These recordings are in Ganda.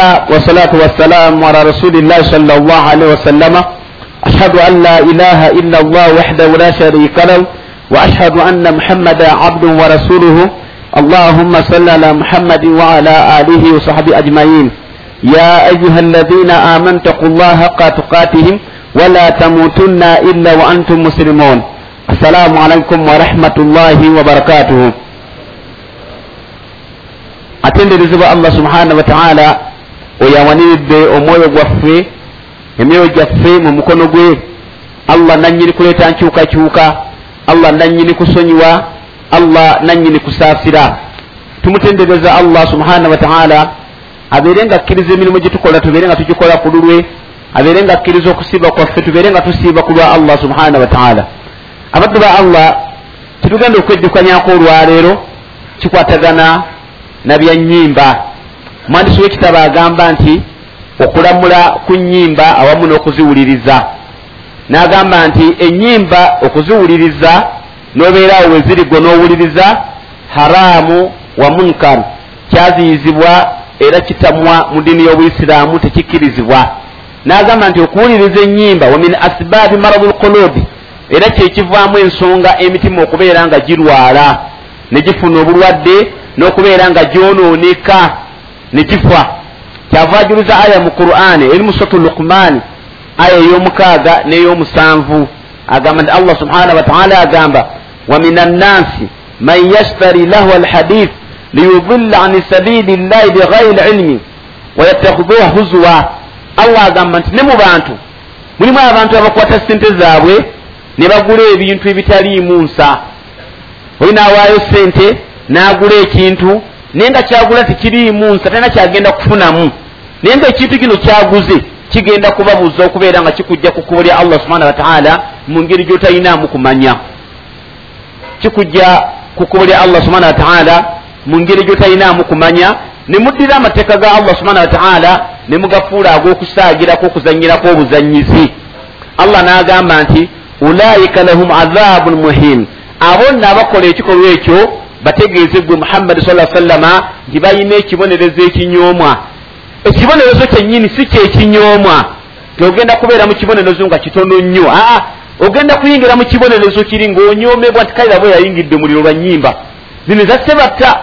بعد والصلاة والسلام على رسول الله صلى الله عليه وسلم. أشهد أن لا إله إلا الله وحده لا شريك له وأشهد أن محمدا عبده ورسوله. اللهم صل على محمد وعلى آله وصحبه أجمعين. يا أيها الذين آمنوا اتقوا الله حق تقاته ولا تموتن إلا وأنتم مسلمون. السلام عليكم ورحمة الله وبركاته. Atenderezebwa allah subhanahu wataala oyawaniridde omwoyo gwaffe emyoyo gyaffe mu mukono gwe. Allah nanyini kuleeta nkyukakyuka allah nanyini kusonyiwa allah nanyini kusaasira. Tumutendereza allah subhanahu wataala abeere nga akkiriza emirimu gye tukola tubeere nga tugikola ku lulwe abeere nga akkiriza okusiiba kwaffe tubeere nga tusiiba ku lwa allah subhanahu wataala abaddu ba allah tetugenda okweddukanyako olwaleero kikwatagana na bya nnyimba mwandisi w'ekitabo agamba nti okulamula ku nnyimba awamu n'okuziwuliriza. N'agamba nti ennyimba okuziwuliriza n'obeeraawo we ziri gwe n'owuliriza haraamu wa munkaru kyaziyizibwa era kitamwa mu ddiini y'obuisiraamu tekikkirizibwa. N'agamba nti okuwuliriza ennyimba wa min asibaabi maradu lkulubi era kyekivaamu ensonga emitima okubeera nga girwala ne gifuna obulwadde n'okubeera nga gyonooneka ne gifa kyava ajuliza aya mu qur'ani eri mu sotu lukmaani aya ey'omukaaga n'ey'omusanvu. Agamba nti allah subhanahu wataala agamba wa min annasi man yashtari lahu alhadith liyudilla an sabili llahi bighairi ilmi wayattakhidhuha huzwa. Allah agamba nti ne mu bantu mulimu abantu abakwata sente zaabwe ne bagula ebintu ebitaliimu nsa. Oli naawaayo sente n'agula ekintu naye nga kyagula tekiriimu nsa talina kyagenda kufunamu. Naye nga ekintu kino kyaguze kigenda kubabuza okubeera nga kikujja ku kkubo lya allah subhana wataala mu ngeri gyotalinaamu kumanya. Kikujja ku kkubo lya allah subhana wataala mu ngeri gyotalinaamu kumanya ne muddira amateeka ga allah subhana wataala ne mugafuula ag'okusaagirako okuzanyirako obuzanyizi allah n'agamba nti ulaika lahum adhabun muhin abo nno abakola ekikolwa ekyo bategeeze gwe muhammadi sa sallama nti balina ekibonerezo ekinyoomwa. Ekibonerezo kyennyini si kyekinyoomwa. Tiogenda kubeera mu kibonerezo nga kitono nnyo. Aa ogenda kuyingira mu kibonerezo kiri ng'onyoomebwa nti kale abo yayingidde omuliro lwa nnyimba. Zino ezasse batta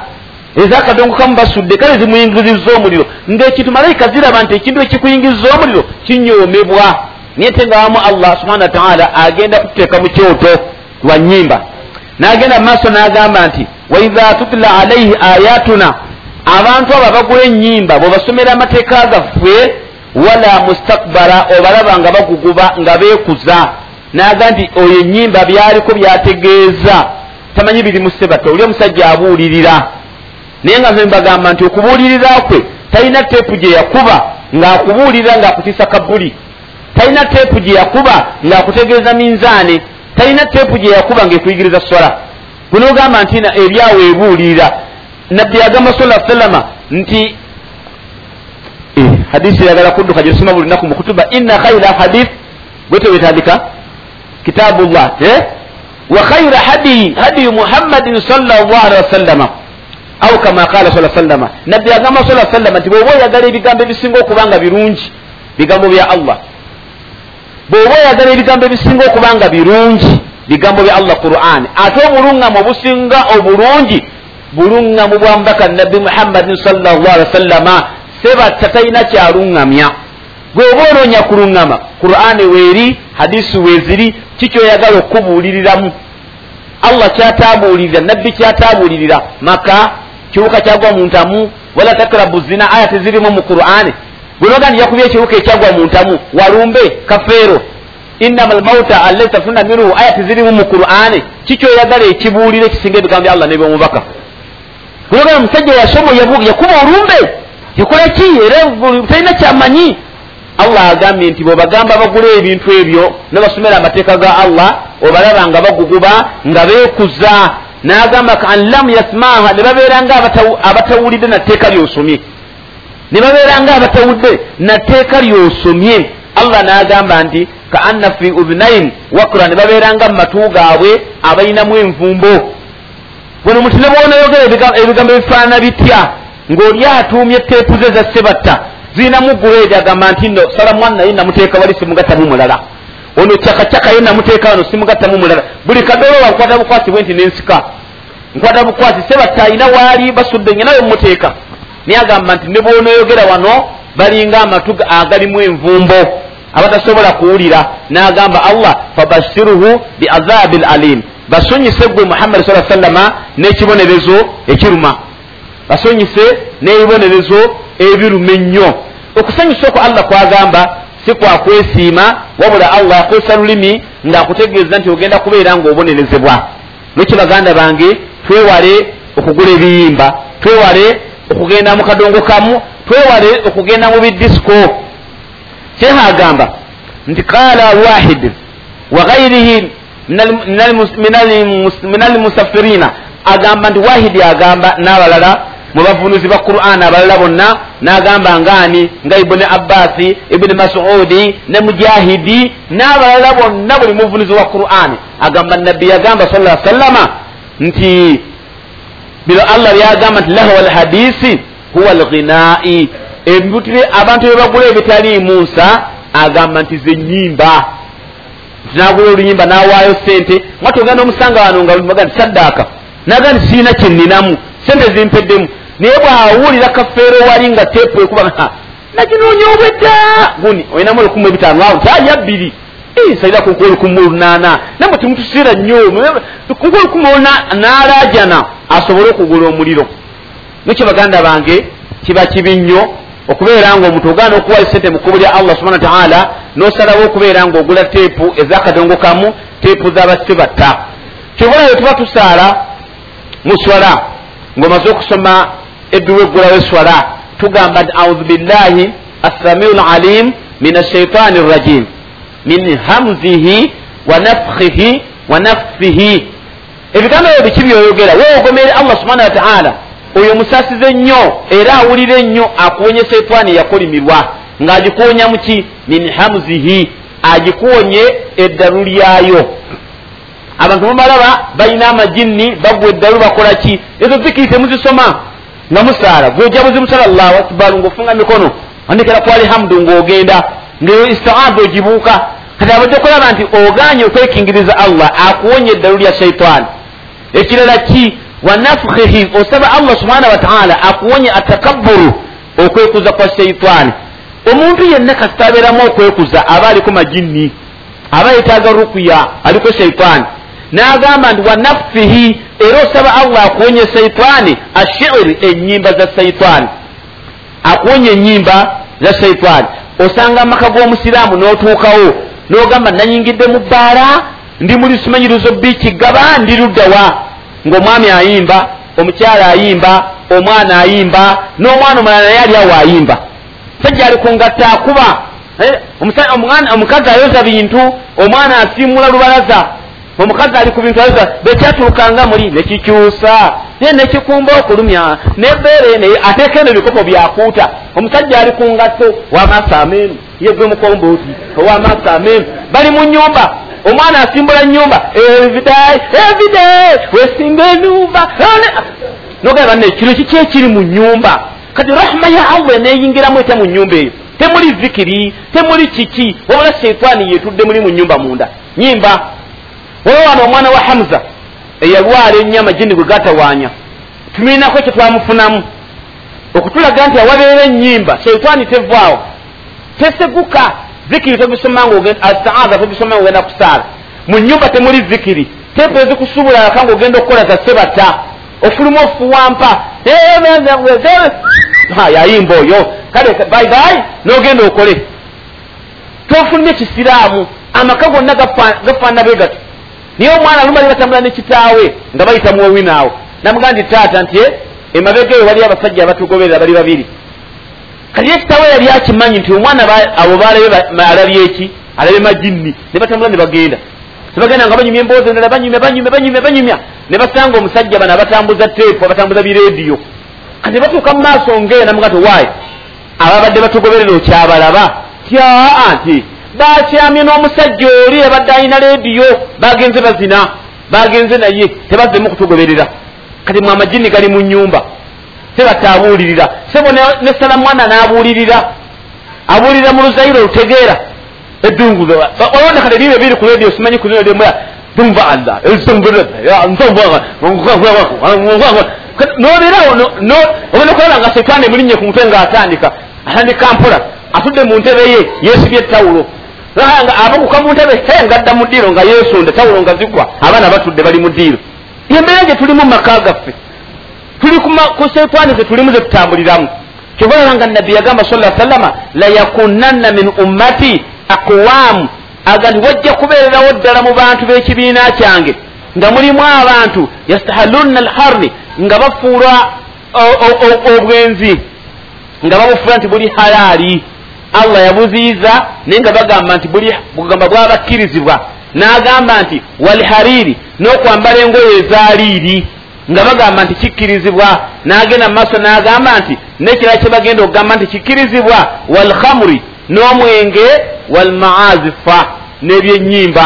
ezakadongo kamu basudde kale zimuyingiriza omuliro. Ng'ekintu malayika ziraba nti ekintu ekikuyingiriza omuliro kinyoomebwa. Naye te nga wamu allah subhana wataala agenda kuteeka mu kyoto lwa nnyimba. N'agenda mu maaso n'agamba nti waidha tutla alaihi ayatuna abantu abo abagula ennyimba bwebasomera amateeka gaffe wala mustakbara obalaba nga baguguba nga beekuza. N'aga nti oyo ennyimba byaliko byategeeza. Tamanyi birimu sebata oli omusajja abuulirira. Naye nga mbagamba nti okubuulirira kwe talina teepu gye yakuba ng'akubuulirira ng'akutiisa kabbuli. Talina teepu gye yakuba ng'akutegeeza minzaani. Talina teepu gye yakuba ng'ekuyigiriza sola gunogamba nti ebyawo ebuulirira nabbi agamba sala sallama nti hadisi eyagala kudduka gyesoma buli lunaku mukutuba inna khaira hadith bwete wetandika kitabu llah wa khaira hadiyi hadiyu muhammadin salllah alihi wasallama au kama qala sa sallama nabbi agamba sa sallama nti bwoba oyagala ebigambo ebisinga okuba nga birungi bigambo bya allah bw'oba oyagala ebigambo ebisinga okuba nga birungi bigambo bya allah quran. Ate obuluŋŋamu obusinga obulungi. Buluŋŋamu bwa mubaka nabbi muhammadin sallllah wasallama sebatta talina kyaluŋŋamya gweoba onoonya kuluŋŋama qur'ani weeri hadisi weeziri kikyoyagala okubuuliriramu? Allah kyatabuulirira nabbi kyatabuulirira. Maka kiwuka kyagwa mu ntamu wala takrabu zina aya tezirimu mu qur'ani gwenoga ndi yakubya ekiwuka ekyagwa mu ntamu walumbe kafeero innama almauta allazi tafuna minhu aya tezirimu mu qur'ani kikyoyagala ekibuulira ekisinga ebigambo bya allah nebyomubaka gwenoga omusajja yasomo yakuba olumbe yakola ki era talina kyamanyi allah agambye nti bwebagamba bagula ebintu ebyo nebasomera amateeka ga allah obalaba nga baguguba nga beekuza n'agamba kan lam yasmaha ne babeera nga abatawulidde nateeka lyosomye ne babeera nga abatawudde nateeka lyosomye allah n'agamba nti ka anna fi udhunain wakra ne babeera nga mu matu gaabwe abalinamu envumbo bweno muti ne bwonayogera ebigambo ebifaanana bitya? Ng'oli atuumye teepu ze za sebatta zirinamu gureedi agamba nti no salamwan naye namuteeka wali simugattamu mulala. Ono cakacaka ye namuteeka wano simugattamu mulala. Buli kadolowa nkwata bukwasi bwe nti nensika nkwata bukwasi sebatta ayina waali basudde nyenayo muteeka naye agamba nti ne bwonoyogera wano balinga amatu agalimu envumbo abatasobola kuwulira n'agamba allah fabashiruhu biazabi lalim basonyise gwe muhammadi saa sallama n'ekibonerezo ekiruma. Basonyise n'ebibonerezo ebiruma ennyo. Okusanyusa okwo allah kwagamba si kwakwesiima wabula allah akozesa lulimi ngaakutegeeza nti ogenda kubeera ngaobonerezebwa lwekyo baganda bange twewale okugula ebiyimba twewale okugenda mu kadongo kamu twewale okugenda mu bidisiko sheekh agamba nti qala wahid wa gairihi min almusafirina agamba nti wahidi agamba n'abalala mu bavunuzi ba qur'an abalala bonna n'agamba ngaani nga ibuni abbasi ibuni masudi ne mujahidi n'abalala bonna buli muvunuzi wa qur'an. Agamba nabbi yagamba sala sallama nti bino allah byagamba nti lahwa alhadisi huwa alghinai ebitire abantu bebagula ebitaliimu nsa agamba nti zenyimba tinagula oluyimba nawaayo sente mwati ogenda omusanga wano nga nti saddaaka naga nti siina kyeninamu sente zimpeddemu. Naye bwawulira kafeero wali nga tepu ekuba naginoonya obwedda. Guni olinamu olukumu ebitaano. Awo taya bbiri saira kunku olukumu olunaana namwe timutusiira nnyo. Kunku olukumu naalajana asobole okugula omuliro. Nekyo baganda bange kiba kibi nnyo okubeera nga omuntu ogaana okuwa esente mu kkubo lya allah subhana wataala nosalawo okubeera nga ogula teepu ezakadongo kamu teepu zabasibatta kyobulayo tuba tusaala mu swala ngaomaze okusoma edduwa eggulawo eswala tugamba nti audu billahi assamiu lalim min ashaitani rrajim min hamzihi wa nafkhihi wa nafsihi. Ebigambo ebyo biki byoyogera? Weogomere allah subhana wataala oyo musasize nnyo era awulira ennyo akuwonye setwani yakolimirwa ng'agikuwonya muki min hamzihi agikuwonye eddalu lyayo. Abantu mubalaba balina amajinni bagwa eddalu bakola ki? Ezo zikiri temuzisoma nga musaala gweojja buzimusala allahu akbaru ngaofunga mikono andikira kwali hamdu ng'ogenda ngaeyo istiaada ogibuuka. Kati abadde okulaba nti oganye okwekingiriza allah akuwonye eddalu lya shaitaani ekirala ki wanafukhihi osaba allah subhanahu wataala akuwonye atakabburu okwekuza kwa shaitaani omuntu yenna kasitabeeramu okwekuza aba aliko majinni aba yetaaga rukuya aliko shaitaani n'agamba nti wanafusihi era osaba allah akuwonye shaitaani ashiri enyimba za shaitaani akuwonye enyimba za shaitaani osanga amaka g'omusiraamu n'otuukawo n'ogamba nanyingidde mu bbaala ndi muli simanyirizo biiki gaba ndi luddawa ng'omwami ayimba omukyala ayimba omwana ayimba n'omwana omulala naye ali awo ayimba. Sajja ali ku ngatta akuba. Omukazi ayoza bintu omwana asiimula lubalaza. Omukazi ali ku bintu ayoza bekyatulukanga muli nekikyusa naye nekikumba okulumya nebeere naye ateeka eno ebikopo byakuuta omusajja ali ku ngatto wamaaso ameenu yegwe mukombooti owamaaso ameenu bali mu nyumba omwana asimbula nyumba everyday everyday wesinga enumba nogamba banne kino kiki ekiri mu nyumba kati rahma ya allah eneyingiramu ete mu nyumba eyo? Temuli zikiri? Temuli kiki? Wabula sheitaani yetudde muli mu nyumba munda. Nyimba. Olwo wano omwana wa hamza eyalwala ennyo amajini gwe gatawaanya. Tumirinako ekyo twamufunamu. Okutulaga nti awabeera ennyimba sheitaani tevaawo. Teseguka zikiri tobisoma astaaza tobisoma nga ogenda kusaala. Mu nyumba temuli zikiri. Tepu ezikusuubula aka nga ogenda okukola za sebata ofuluma ofuwampa. Yayimba oyo. Kale baibai nogenda okole. Tofulumya ekisiraamu amaka gonna gafaana be gato naye omwana lumali batambula nekitaawe nga bayita muwowinaawo namugaa ndi taata nti emabega eyo waliyo abasajja abatugoberera bali babiri kati ekitaawe yali akimanyi nti omwana abo balabe alabye eki? Alabe majinni. Ne batambula ne bagenda. Tebagenda nga banyumya emboozi endala banyumya banyumya banyumya banyumya. Ne basanga omusajja bano abatambuza teepu abatambuza birediyo kati batuuka mu maaso ngeyo namuga ti waayi ababadde batugoberera okyabalaba. Tyaa nti bakyamye n'omusajja oli abadde alina leediyo bagenze bazina bagenze naye tebazzemu kutugoberera. Kati mwe amajini gali mu nyumba tebataabuulirira sebo ne salamwana n'abuulirira. Abuulira mu luzayiro lutegeera eddunguzo. Olonda kale libe biri ku redio simanyi ku redio tumva allah. Nobeerawo obona okulaba nga setwani emulinnye ku mutwe ngaatandika atandika mpola atudde mu ntebe ye yeesibye ettawulo nga abaguka mu ntebe he ngadda mu ddiiro nga yeesonda tawulo nga zigwa abaana batudde bali mu ddiiro. Embeera gye tulimu mu maka gaffe tuli ku setwani ze tulimu ze tutambuliramu kyobalaba nga nabbi yagamba sala sallama layakunanna min ummati aqwamu. Aga nti wajja kubeererawo ddala mu bantu b'ekibiina kyange. Nga mulimu abantu yastahalunna alharni nga bafuula obwenzi. Nga babufuula nti buli halaali. Allah yabuziiza naye nga bagamba nti bugamba bwabakkirizibwa. N'agamba nti walhariri n'okwambala engoye ezaaliiri nga bagamba nti kikkirizibwa n'agenda mu maaso n'agamba nti nekirala kye bagenda okugamba nti kikkirizibwa walhamuri n'omwenge walmaazifa n'ebyenyimba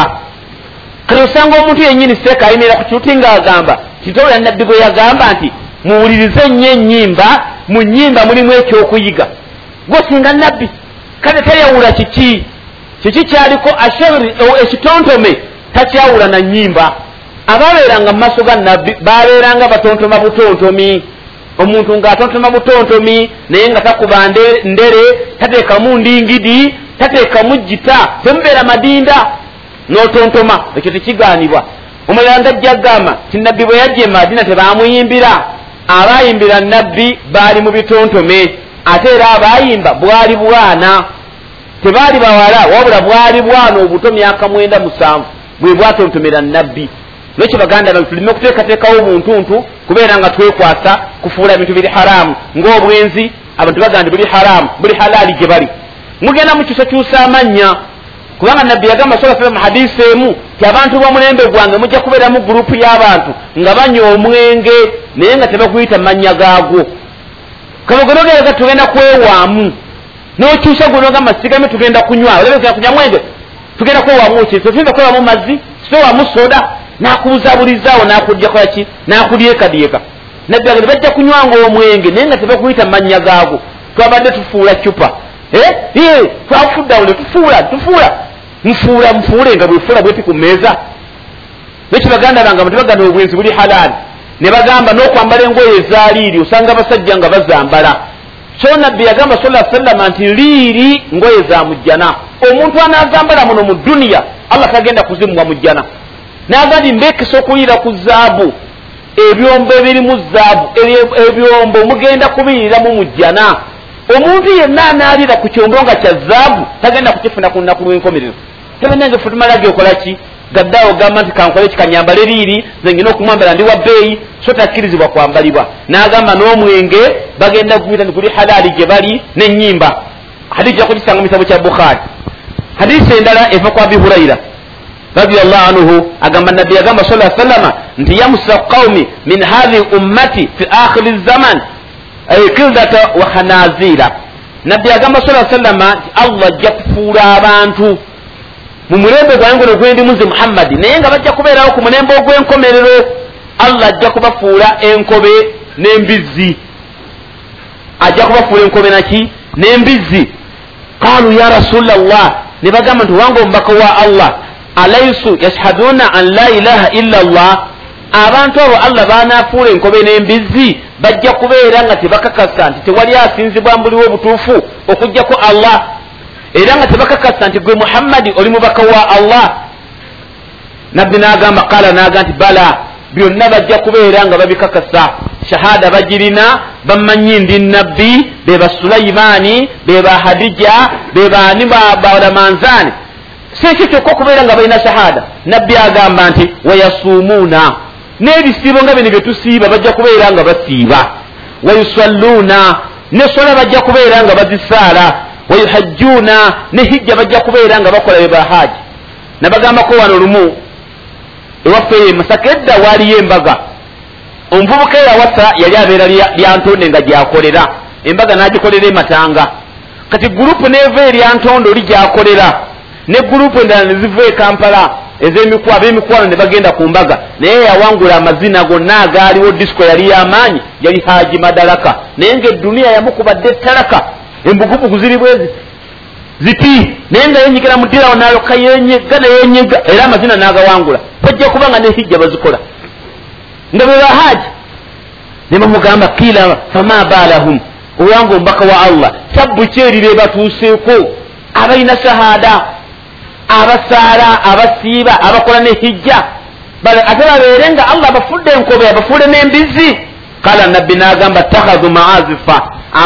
kati osanga omuntu yennyini seeka ayimirira ku kiruti ng'agamba kitobula nabbi bwe yagamba nti muwulirize nnyo ennyimba mu nnyimba mulimu ekyokuyiga. Gwosinga nabbi kale tayawula kiki? Kiki kyaliko asheri ekitontome takyawula na nnyimba ababeeranga mu maaso ga nabbi babeeranga batontoma butontomi. Omuntu ng'atontoma butontomi naye nga takuba ndere tateekamu ndingidi tateekamu jita temubeera madinda n'otontoma. Ekyo tekigaanibwa. Omulala ndajja gamba ti nabbi bwe yajja emadina tebamuyimbira abayimbira nabbi baali mu bitontome ate era abayimba bwali bwana. Tebaali bawala wabula bwali bwana obuto myaka mwenda musanvu bwe bwatontomera nabbi nekyo baganda bange tulime okuteekateekawo omuntuntu kubeera nga twekwasa kufuula ebintu biri haramu. Ngaobwenzi abantu baganda buli haramu buli halaali gye bali. Mugenda mukyusakyusa amannya. Kubanga nabbi yagamba sa sallam hadisi emu ti abantu b'omulembe gwange mujja kubeeramu gurupu y'abantu nga banywa omwenge naye nga tebakuyita mannya gaagwo. Kabagonogereza tugenda kwewaamu. N'okyusa gonogamba sigame tugenda kunywa. Olabekera kunywa mwenge? Tugenda kwewaamu ki? Tetuyinza kwewaamu mazzi sitewaamu soda nakubuzaburizaawo nakudyakolaki nakudyekadyeka nabbi agende bajja kunywanga omwenge naye nga tebakuyita mannya gaago. Twabadde tufuula cupa eh, twafuddawo tufuula tufuula. Nfuula nfuule nga bwefuula bweti ku mmeeza. Nekyo baganda bange tebaganda obwenzi buli halaali ne bagamba n'okwambala engoye ezaaliiri osanga abasajja nga bazambala. So nabbi yagamba sala sallama nti liiri ngoye za mujjana. Omuntu anaazambala muno mu duniya allah tagenda kuzimuwa mujjana nagandi mbekesa okuyiira ku zaabu. Ebyombo ebirimu zaabu ebyombo mugenda kubiyiriramu mujjana. Omuntu yenna anaalira ku kyombo nga kya zaabu tagenda kukifuna ku lunaku lw'enkomerero. Tebanange futumalage okolaki gaddaawo gamba nti kankole kikanyambale liiri zengina okumwambala ndi wa bbeeyi so takkirizibwa kwambalibwa. N'agamba n'omwenge bagenda kuyita nti guli halaali gye bali n'ennyimba. Hadisi yakukisanga mu kitabo kya bukhaari hadisi endala eva ku abi hurayira radiallahu anhu agamba nabbi yagamba sa sallama nti yamusa qaumi min hathi ummati fi akhiri zaman kildata wa khanazira nabbi agamba sa sallama nti allah ajja kufuula abantu. Mu mulembe gwange guno gwendimu nze muhammadi naye nga bajja kubeerawo ku mulembe ogw'enkomerero allah ajja kubafuula enkobe n'embizzi. Ajja kubafuula enkobe naki n'embizzi. Qaalu ya rasula llah ne bagamba nti wange omubaka wa allah alaisu yashhaduna an la ilaha illa llah abantu abo allah banaafuula enkobe n'embizzi bajja kubeera nga tebakakasa nti tewali asinzibwa mbuliwo obutuufu okugjako allah. Era nga tebakakasa nti gwe muhammadi oli mubaka wa allah. Nabbi n'agamba qala naga nti bala byonna bajja kubeera nga babikakasa. Shahada bagirina bamanyi ndi nabbi be ba sulaimaani be ba hadija be baani balamanzaani sekyo kyokka okubeera nga balina shahada. Nabbi agamba nti wayasuumuuna. N'ebisiibo nga bino bye tusiiba bajja kubeera nga basiiba. Wayusalluuna nesola bajja kubeera nga bazisaala. Wayuhajjuuna. Ne hijja bajja kubeera nga bakola be bahaji nabagambako wano lumu. Ewaffe ye masaka edda waaliyo embaga. Omuvubuka eyawasa yali abeera lyantonde nga gyakolera. Embaga n'agikolera ematanga kati gurupu neeva eryantondo oli gyakolera ne gurupu endala ne ziva ekampala ez'emikwano ab'emikwano ne bagenda ku mbaga. Naye yawangula amazina gonna agaaliwo disiko yali y'amaanyi yali haji madalaka naye ngaeduniya yamukubadde ettalaka embugubugu ziri bwezi zipi naye nga yenyigira mudirawo naloka yenyega nayenyega era amazina n'agawangula. Bajja kuba nga nehijja bazikola. Nga be bahaji ne bamugamba kiila fama balahum olwanga omubaka wa allah sabbu kyeri bebatuuseeko abalina shahada abasaala abasiiba abakola nehijja ate babeere nga allah abafudde enkobe abafuule n'embizi kala nabbi n'agamba takhadhu maazifa.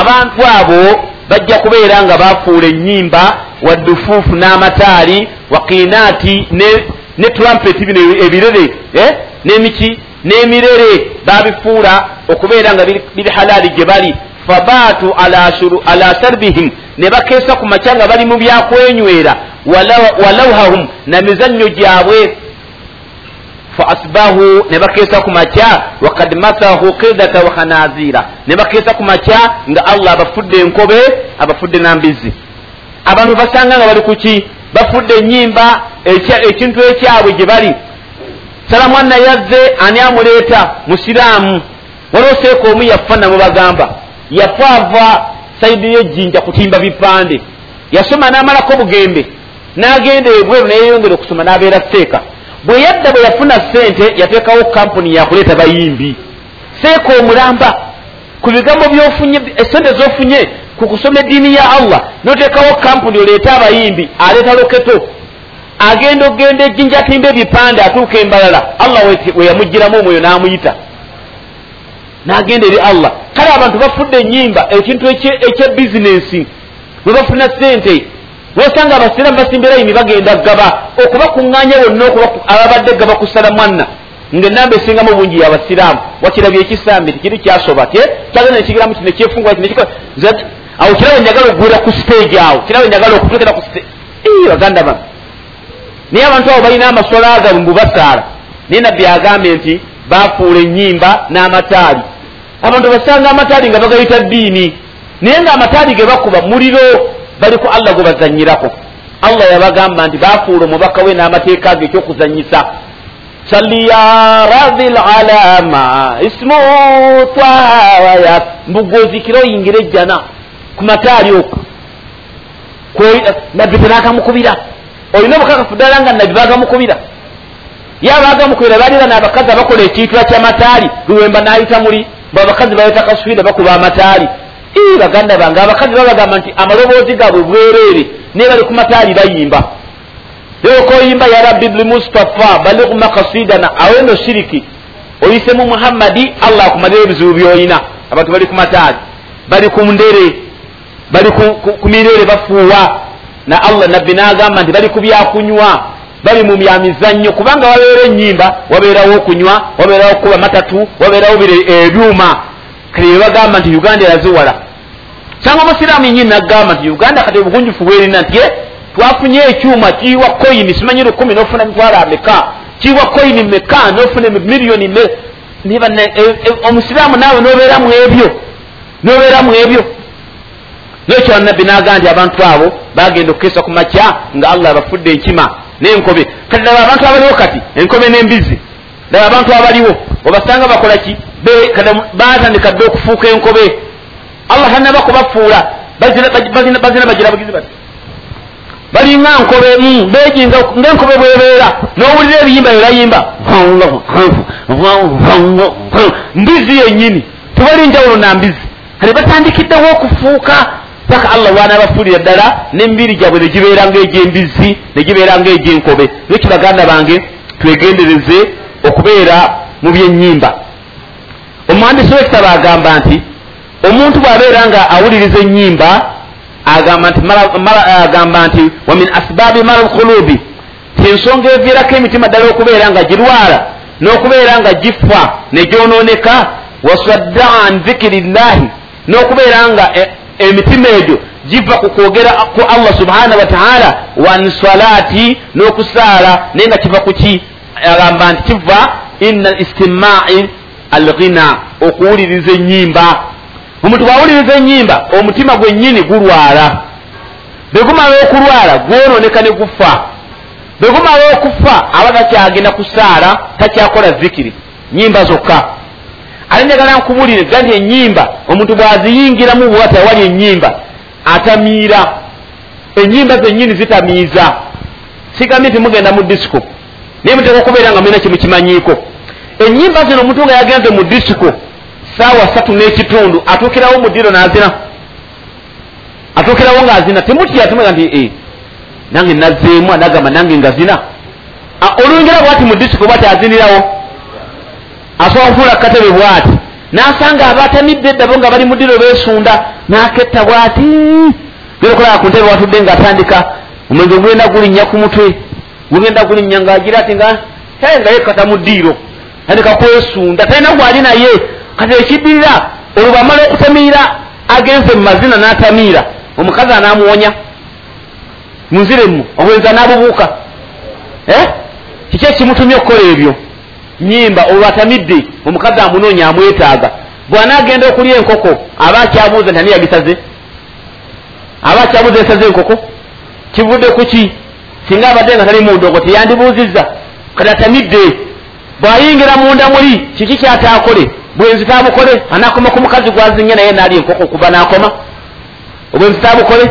Abantu abo bajja kubeera nga bafuula ennyimba waddufuufu n'amataali wakiinaati ne trumpet bino ebirere eh? n'emiki n'emirere babifuula okubeera nga biri halaali gye bali. Fabaatu ala sarbihim. Ne bakeesa ku makya nga bali mu byakwenywera walawhahum na mizannyo gyabwe fa asbahu ne bakeesa ku makya wakad masahu kirdata wa khanazira. Ne bakeesa ku makya nga allah abafudde enkobe abafudde nambizi abantu basanga nga bali kuki bafudde enyimba ekintu ekyabwe gye bali. Salamwanna yazze ani amuleeta? Musiraamu. Waliwo seeka omu yafa namubagamba. Yafa ava saidi yejjinja kutimba bipande. Yasoma n'amalako bugembe n'agenda ebweru neyeyongera okusoma n'abeera seeka bwe yadda bwe yafuna sente yateekawo kampuni yakuleeta bayimbi. Seeka omulamba ku bigambo byofunye esente zofunye ku kusoma eddiini ya allah noteekawo kampuni oleete abayimbi aleeta loketo. Agenda okgenda ejjinja atimba ebipande atuuka embalala allah weyamugiramu omwoyo n'amuyita. N'agenda eri allah. Kale abantu bafudde enyimba ekintu ekyebizinensi. Bwe bafuna sente wesanga abasiraamu basimba erayini bagenda gaba okubakuŋŋaanya bonna ababadde gaba kusala mwanna. Ngaenamba esingamu bungi yabasiraamu wakirabye ekisambi tikiri kyasoba te kyagenda nekigiramu kino ekyefunga awo kirawe njagala okugwira ku stage awo. Kirawe njagala okutukira ku baganda ba naye abantu abo balina amaswala agabu mbubasaala naye nabbi agambe nti bafuula enyimba n'amataali. Abantu basanga amataali nga bagayita ddiini. Naye nga amataali ge bakuba muliro baliku allah gwe bazanyirako allah yabagamba nti bafuula omubaka we n'amateeka ge ekyokuzanyisa salli ya rabi lalama ismu twawaya mbugozikira oyingira ejjana ku mataali okwo. Nabbi tebagamukubira olina obukakafu ddala nga nabbi bagamukubira ye abagamukubira balira naabakazi abakola ekiitwa kyamataali luwemba n'ayita muli bwabakazi baleta kaswida bakuba amataali baganda bange abakazi babagamba nti amaloboozi gaabwe bwereere naye bali ku mataali bayimba. Yoka oyimba ya rabbi bni mustapha baligh makasidana aweno shiriki. Oyisemu muhammadi allah akumalira ebizibu byoyina. Abantu bali ku mataali bali ku ndere bali ku mirere bafuuwa. Na allah nabbi nagamba nti bali ku byakunywa bali mu byamizannyo kubanga wabeera enyimba wabeerawo okunywa wabeerawo okukuba matatu wabeerawo ebyuma kale bebagamba nti uganda eraziwala sanga omusiraamu yenyini nagamba nti uganda kati obugunjufu bwerina nti twafunye ekyuma kiyiwa koyini simanyi lukumi nofuna mitwalo ameka? Kiyiwa koyini meka nofuna miliyoni omusiraamu naawe nobeeramu ebyo? Nobeeramu ebyo? Nekyo nabbi naga nti abantu abo bagenda okukesa ku makya nga allah abafudde enkima nenkobe. Kati laba abantu abaliwo kati enkobe nembizi laba abantu abaliwo obasanga bakolaki batandika dde okufuuka enkobe allah tanaba kubafuula. Bazina bagira bugizi bati. Balinga nkobe mm, bejinza ngaenkobe bwebeera. Nowulira ebiyimba byebayimba mbizi yenyini tebali njawulo na mbizi. Kati batandikiddewo okufuuka. Paka allah wanabafuulira ddala nemibiri gyabwe negibeeranga egyembizi negibeeranga egyenkobe nekyo baganda bange twegendereze okubeera mu byenyimba omuhandisi wekitabo agamba nti omuntu bw'abeera nga awuliriza enyimba agamba nti nti wa min asbaabi mara lkulubi ti ensonga eviirako emitima ddala okubeera nga girwala n'okubeera nga gifa negyonooneka wasadda an dhikiri llahi n'okubeera nga e, emitima egyo giva ku kwogera ku allah subhanahu wataala wan salati n'okusaala naye nga kiva kuki agamba nti kiva ina istimai alghina okuwuliriza enyimba omuntu bwawuliriza enyimba omutima gwennyini gulwala. Begumala okulwala gwononeka ne gufa. Begumala okufa aba takyagenda kusaala takyakola zikiri. Nyimba zokka. Ate njagala nkubulire ga nti enyimba omuntu bwaziyingiramu bwata wali enyimba atamiira. Enyimba zennyini zitamiiza. Sigambye nti mugenda mu disiko naye muteeka okubeera nga mulina kimukimanyiiko enyimba zino omuntu nga yagenze mu disiko saawa satu n'ekitundu. Atuukirawo mu ddiro n'azina. Atuukirawo ng'azina. Temutya tumuga nti e nange nazzeemu anagamba nange nga zina. Oluyingira bwati mu disiko bwati azinirawo? Asobola kufuula katebe bwati. N'asanga abatamidde eddabo nga bali mu ddiro beesunda n'aketta bwati. Gerokulaba ku ntebe watudde ng'atandika omwenge ogugenda gulinnya ku mutwe gugenda gulinnya ng'agira ati nga kaye nga yekkata mu ddiiro tandika kwesunda talina gwali naye kati ekiddirira olwo bamala okutamiira agenze mu mazina n'atamiira. Omukazi anaamuwonya. Munziremu obwenza n'abubuuka eh? kiki ekimutumye okukola ebyo? Nyimba olwo atamidde omukazi amunoonya amwetaaga. Bw'anaagenda okulya enkoko aba akyabuuza nti ani yagisaze aba akyabuuza esaze enkoko? Kivudde ku ki? Singa abadde nga tali mundogo teyandibuuzizza. Kati atamidde bw'ayingira munda muli kiki kyataakole bwenzi tabukole anakoma ku mukazi gwazinye naye naali enkoko kuba nakoma. Obwenzi tabukole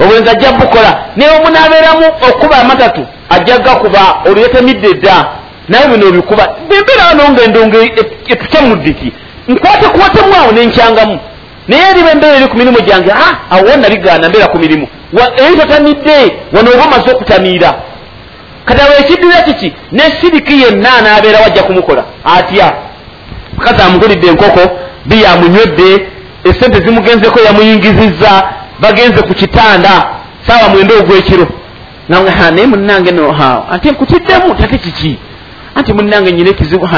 obwenzi ajja bukola naye omunaabeeramu okuba amatatu ajja gakuba olwo yatemidde dda. Naye bino obikuba bembeera wano ngaendongo etukyamudiki nkwatekwatemu awo nenkyangamu. Naye eriba embeera eri ku mirimu gyange a awo nabigaana mbeera ku mirimu. Eri totamidde wano oba omaze okutamiira. Kati awo ekiddira kiki? Ne siriki yenna anaabeera wajja kumukola. Atya mukazi amugulidde enkoko biyamunywedde esente zimugenzeko yamuyingizizza bagenze ku kitanda saawa mwenda ogwekiro. Naye munange no anti nkutiddemu tate kiki? Anti munange nyina ekizibu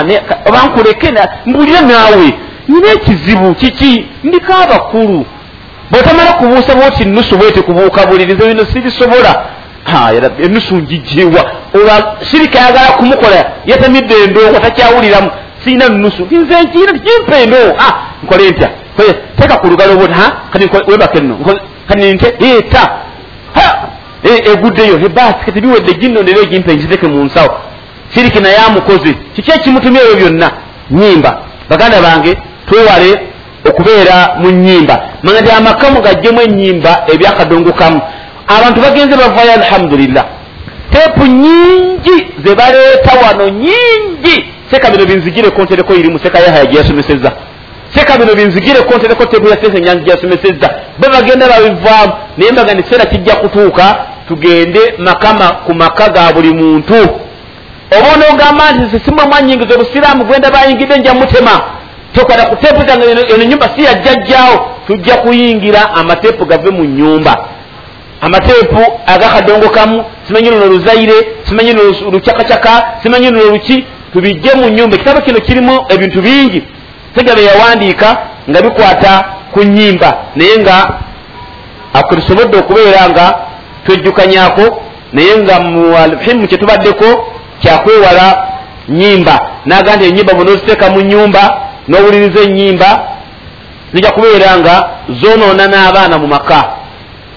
obankuleke mbulire naawe nyina ekizibu kiki? Ndiko abakulu. Bwetamala kubuusa bwoti nusu bwete kubuuka buliriza bino sibisobola. Enusu ngijewa olwa sirika ayagala kumukola yatamidde endongo takyawuliramu siina nusu nze nkiina tikimpendo nkole ntya teeka ku lugalo bwoti kati webaka nno kati nte eta eguddeyo ebaasi kati biwedde ginnondera egimpe nkiteke mu nsawo siriki naye amukoze kiki ekimutumya ebyo byonna nyimba. Baganda bange twewale okubeera mu nyimba. Manya nti amakamu gajjemu enyimba ebyakadongokamu abantu bagenze bavayo alhamdulillah. Teepu nyingi zebaleeta wano nyingi seka bino binzigireko ntereko irimu seka yahaya gyeyasomeseza seka bino binzigireko ntereko teepu ya sesa enyanzi gyeyasomeseza be bagenda babivaamu naye mbaga nikiseera kijja kutuuka tugende makama ku maka ga buli muntu. Oba onoogamba nti sisimwe mwanyingiza obusiraamu gwenda bayingidde nja mutema tokwata ku teepu zange eno nyumba si yajjajjaawo tujja kuyingira amateepu gave mu nyumba amateepu agakadongo kamu simanyi luno luzaire simanyi luno lucakacaka simanyi luno luki tubijje mu nyumba. Ekitabo kino kirimu ebintu bingi. Tegaba yawandiika nga bikwata ku nyimba naye nga akulisobodde okubeera nga twejjukanyako naye nga mu alhimu kyetubaddeko kyakwewala nyimba naga nti enyimba bwonoziteeka mu nyumba n'owuliriza enyimba zijja kubeera nga zonoona n'abaana mu maka.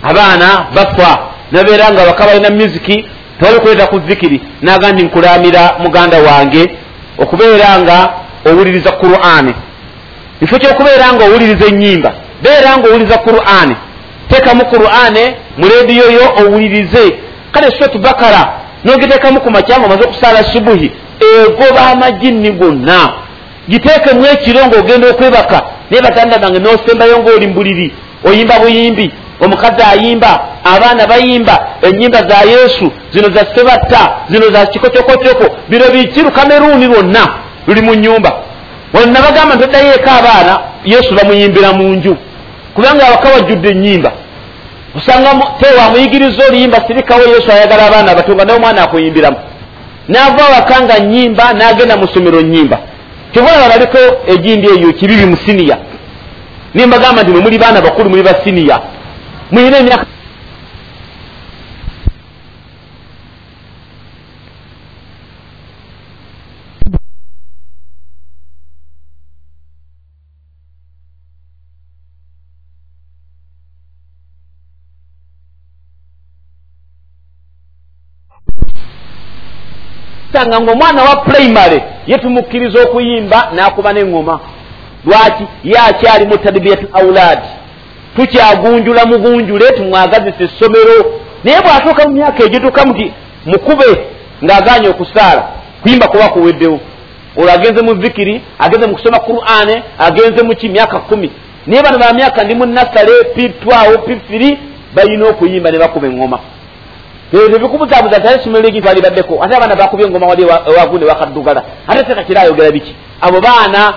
Abaana bafa nabeera nga baka balina musiki tewali kuleeta ku zikiri naga nti nkulamira muganda wange okubeera nga owuliriza qur'ani kifo kyokubeera nga owuliriza enyimba beera nga owuliriza qur'ani teekamu qur'ani mu rediyo yo owulirize. Kale surat bakara nogiteekamu ku makyanga omaze okusaala subuhi egoba amajinni gonna. Giteekemu ekiro ngaogenda okwebaka naye baganda bange nosembayo ngaoli mbuliri oyimba buyimbi omukazi ayimba abaana bayimba enyimba za yesu zino za sebatta zino za kikocokocyoko bino bikiru kameruuni lwonna luli mu nyumba wano nabagamba ntoddayo eka abaana yesu bamuyimbira mu nju. Kubanga abaka wajjudde enyimba osanga tewamuyigiriza oluyimba sirikawo yesu ayagala abaana abato nga naye omwana akuyimbiramu. Naava awaka nga nyimba nagenda mu ssomero nyimba kyobulaba baliko egindi eyo kibibi mu siniya. Nimbagamba nti mwe muli baana bakulu muli basiniya muyina emyaka sanga ngaomwana wa primary yetumukkiriza okuyimba nakuba neŋŋoma lwaki? Ye akyali mu tadbiyat aulad tukyagunjula mugunjule tumwagazisa essomero. Naye bw'atuuka mu myaka egituuka muti mukube ng'aganye okusaala kuyimba kuba kuweddewo. Olwo agenze mu zikiri agenze mu kusoma qur'ane agenze muki myaka kumi. Naye bano ba myaka ndi mu nasale pitwawo pifiri balina okuyimba ne bakuba eŋŋoma. Tebikubuzabuza ate esomero legi twalibaddeko ate abaana bakubye engoma wali ewagunde wakaddugala ate tekakiri ayogera biki? Abo baana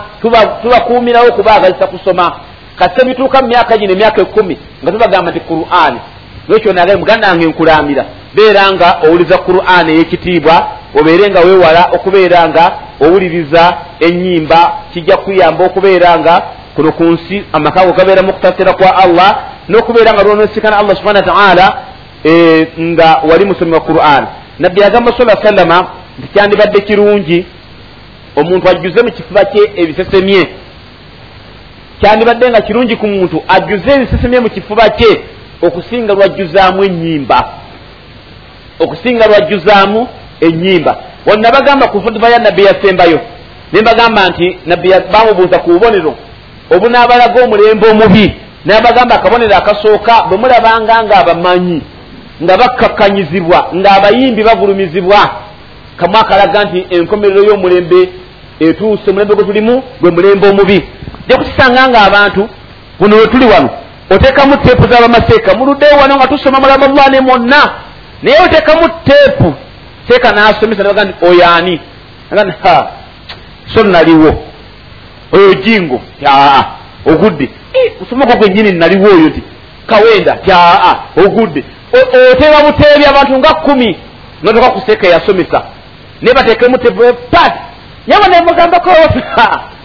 tubakuumirawo okubaagazisa kusoma kase bituuka mu myaka gino emyaka ekumi nga tubagamba nti qur'an. Nekyo naga muganda wange nkulamira beera nga owuliza qur'an ey'ekitiibwa obeere nga weewala okubeera nga owuliriza enyimba kijja kukuyamba okubeera nga kuno ku nsi amaka go gabeera mukutasira kwa allah n'okubeera nga lwonosikana allah subhana wa taala e, nga wali musomi wa qur'an. Nabbi agamba sala sallama nti kyandibadde kirungi omuntu ajjuze mu kifuba kye ebisesemye kyandibadde nga kirungi ku muntu ajjuze ebisesemye mu kifuba kye okusinga lwajjuzaamu enyimba okusinga lwajjuzaamu enyimba wano nabagamba ku fudiba ya nabbi yasembayo. Ne mbagamba nti nabbi bamubuuza ku bubonero obunaabalaga omulembe omubi. Nabagamba akabonero akasooka bwe mulabanga nga abamanyi nga bakkakkanyizibwa ng'abayimbi bagulumizibwa. Kamu akalaga nti enkomerero y'omulembe etuuse omulembe gwe tulimu gwe mulembe omubi ja kukisanga nga abantu. Buno we tuli wano. Oteekamu teepu z'abamaseeka. Muluddeyo wano nga tusoma mulaba allah ne mwonna. Naye oteekamu teepu seeka n'asomesa nabaga nti oyo ani? Aga ha so naliwo. Oyo jingo aa ogudde. Osomako gwennyini naliwo oyo ti kawenda ti aa ogudde. Oteeba buteebi abantu nga kumi notoka kuseeka eyasomesa. Naye bateekemu teepu pat yaba nemugambako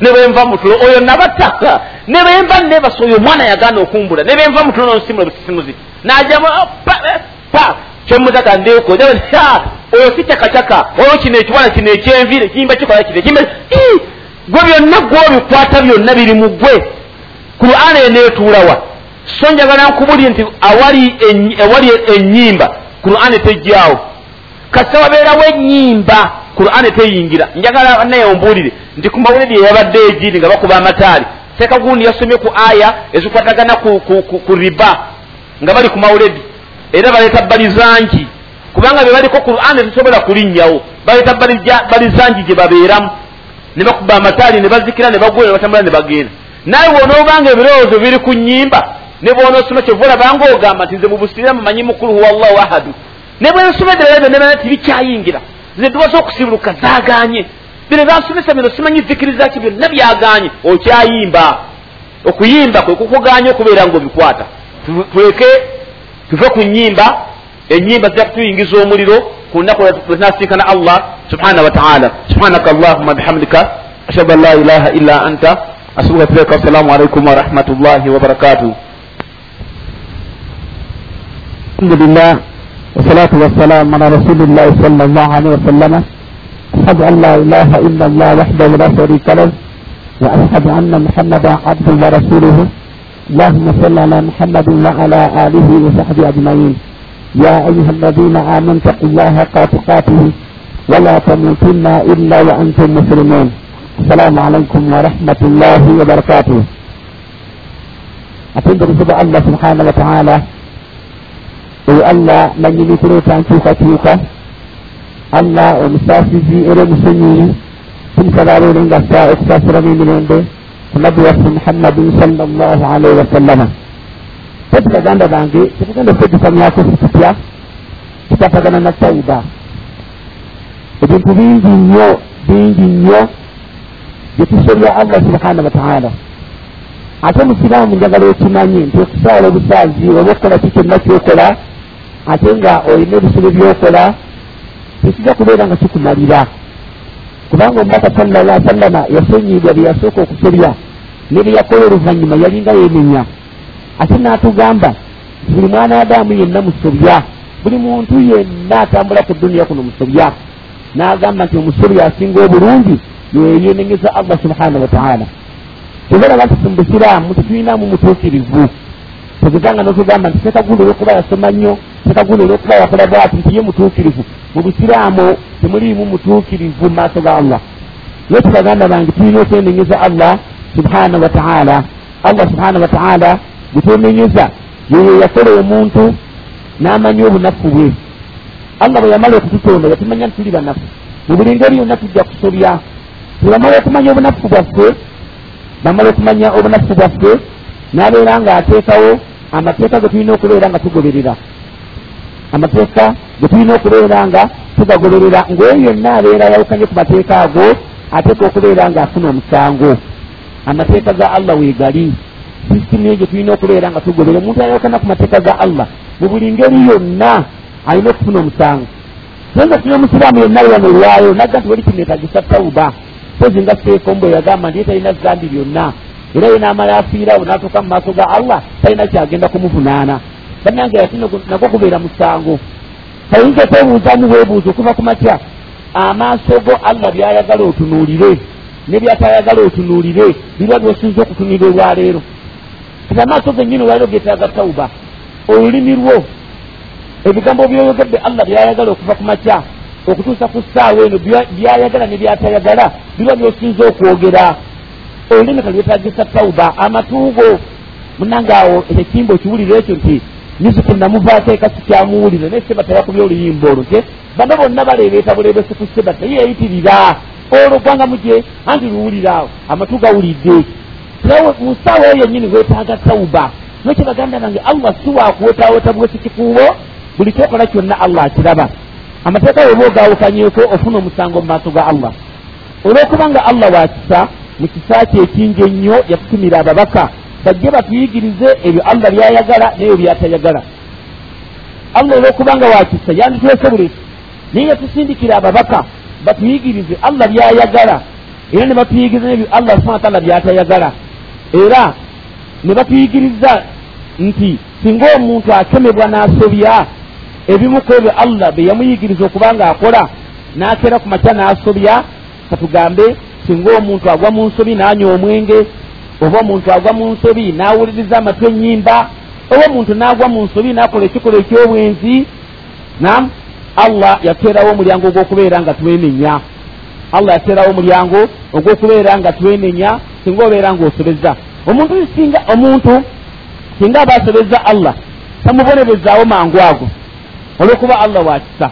ne bwenva mutulo oyo nabataka ne bwenva nebasa oyo omwana yagaana okumbula ne bwenva mutulo nonsimula busisimuzi najamu pa kyomutaka ndeko oyo si cakacaka oyo kino ekiwana kino ekyenvire kiyimba kikola kino ekiyimba gwe byonna gwobikwata byonna biri mu gwe. Kur'ana eneetuulawa so njagala nkubuli nti awali enyimba kur'ana tejjaawo. Kasa wabeerawo enyimba kur'ana teyingira. Njagala naye ombuulire nti ku mawulire yabadde egindi nga bakuba amataali. Seeka gundi yasomye ku aya ezikwatagana ku, ku, ku, ku riba nga bali ku mawuledi era baleeta balizangi kubanga be baliko qur'an tesobola kulinnyawo baleeta balizangi gye babeeramu. Ne bakuba amataali ne bazikira ne bagula ne batambula ne bagenda. Naye wonoobanga ebirowoozo biri ku nyimba ne bwonoosoma kyova olabanga ogamba nti nze mu busiraamu manyi mukulu huwa allahu ahadu. Ne bwensomedde era byonna tibikyayingira nze tubaza okusibuluka zaaganye bino bansomesa bino simanyi zikiriza ki byonna byaganye okyayimba okuyimba kwe kukuganya okubeera nga obikwata tuleke tuve ku nyimba enyimba zijja kutuyingiza omuliro ku nnaku lwetunasinkana allah subhanahu wataala subhanaka allahuma bihamdika ashhadu an la ilaha illa anta asubuka tuleka assalamu alaikum warahmatullahi wabarakatuh alhamdulillah والصلاة والسلام على رسول الله صلى الله عليه وسلم. أشهد أن لا إله إلا الله وحده لا شريك له وأشهد أن محمدا عبده ورسوله. اللهم صل على محمد وعلى آله وصحبه أجمعين. يا أيها الذين آمنوا اتقوا الله حق تقاته ولا تموتن إلا وأنتم مسلمون. السلام عليكم ورحمة الله وبركاته. أتدرك الله سبحانه وتعالى oyo allah nanyini kuleeta nkyukakyuka allah omusaasizi era omusonyiyi tumusaba abeere nga sa okusaasiramu emirembe ku nabbi waffe muhammadin salllah alaihi wasallama tetu baganda bange tetugenda okwegifanyako kitutya kitafagana na tauba ebintu bingi nnyo bingi nnyo byetusobya allah subhanahu wataala ate musiraamu njagala okimanyi nti okusaala obusaazi oba okukola ki kyonna kyokola ate nga olina ebisobo byokola tekijja kubeera nga kikumalira. Kubanga omubaka sallallah sallama yasonyibwa bye yasooka okusobya ne bye yakola oluvannyuma yalinga yemenya. Ate n'atugamba buli mwana adaamu yenna musobya buli muntu yenna atambula ku duniya kuno musobya. N'agamba nti omusobya asinga obulungi yeyenenyeza allah subhanahu wataala tebalaba nti mu busiraamu tetulinamu mutuukirivu. Tegezanga notugamba nti sekagunda olwokuba yasoma nnyo sekagunda olwokuba yakola bwati nti ye mutuukirivu. Mu busiraamu temuliimu mutuukirivu mu maaso ga allah. Naye tubaganda bange tulina okwenenyeza allah subhanahu wataala allah subhanahu wataala butwemenyeza yeyo yakola omuntu n'amanya obunafu bwe. Allah bwe yamala okututonda yatumanya nti tuli banafu. Mu buli ngeri yonna tujja kusobya. Tebamala okumanya obunafu bwaffe bamala okumanya obunafu bwaffe n'abeera ng'ateekawo amateeka ge tulina okubeera nga tugoberera amateeka ge tulina okubeera nga tugagoberera ngaoyo yonna abeera yawukanye ku mateeka ago ateeka okubeera ng'afuna omusango. Amateeka ga allah weegali sisitimu eyo gye tulina okubeera nga tugoberera omuntu ayawukana ku mateeka ga allah mu buli ngeri yonna alina okufuna omusango. Naye nga tulina omusiraamu yenna wano olwayo nagga nti wali kineetagisa tawuba. Pozi nga seekombo yagamba nti ye talina zambi byonna. Era ye n'amala afiirawo n'atuuka mu maaso ga allah talina kyagenda kumuvunaana bannange yati nagwo gubeera musango ayinza okwebuuzaamu bwebuuza okuva ku matya amaaso go allah byayagala otunuulire ne byatayagala otunuulire biba byosinza okutunulira olwaleero kati amaaso gennyini olwaleero getaaga tawuba. Olulimi lwo ebigambo byoyogedde allah byayagala okuva ku makya okutuusa ku ssaawa eno byayagala ne byatayagala biba byosinza okwogera. Olulimi kalwetagisa tawuba. Amatuugo munange awo ekimba okiwulira ekyo nti niziku namuvaako eka sikyamuwulira naye sebata yakubya oluyimba olwo te bano bonna baleebeeta buleebesi ku sebata ye yayitirira. Olwo gwanga mugye anti luwulira awo amatu gawulidde. Mu ssaawa eyo yennyini weetaaga tawuba nokyo baganda bange allah si wakuwotaawota bwesi kikuubo buli kyokola kyonna allah akiraba. Amateeka weba ogawukanyeko ofuna omusango mu maaso ga allah. Olwokubanga allah wakisa mu kisa kye ekingi ennyo yatutumira ababaka bajje batuyigirize ebyo allah byayagala nebyo byatayagala. Allah olwokubanga wakisa yanditwese bulesi naye yatusindikira ababaka batuyigirize allah byayagala. Era ne batuyigiriza nebyo allah subhana wataala byatayagala. Era ne batuyigiriza nti singa omuntu akemebwa n'asobya ebimu ku ebyo allah bye yamuyigiriza okubanga akola n'akeera ku makya n'asobya katugambe singa omuntu agwa mu nsobi n'anywa omwenge oba omuntu agwa mu nsobi n'awuliriza amatu ennyimba. Oba omuntu n'agwa mu nsobi n'akola ekikolwa eky'obwenzi. Nam allah yateerawo omulyango ogw'okubeera nga twenenya. Allah yateerawo omulyango ogw'okubeera nga twenenya singa obeera ng'osobeza omuntu singa omuntu singa aba asobeza allah tamubonerezaawo mangu ago. Olwokuba allah wakisa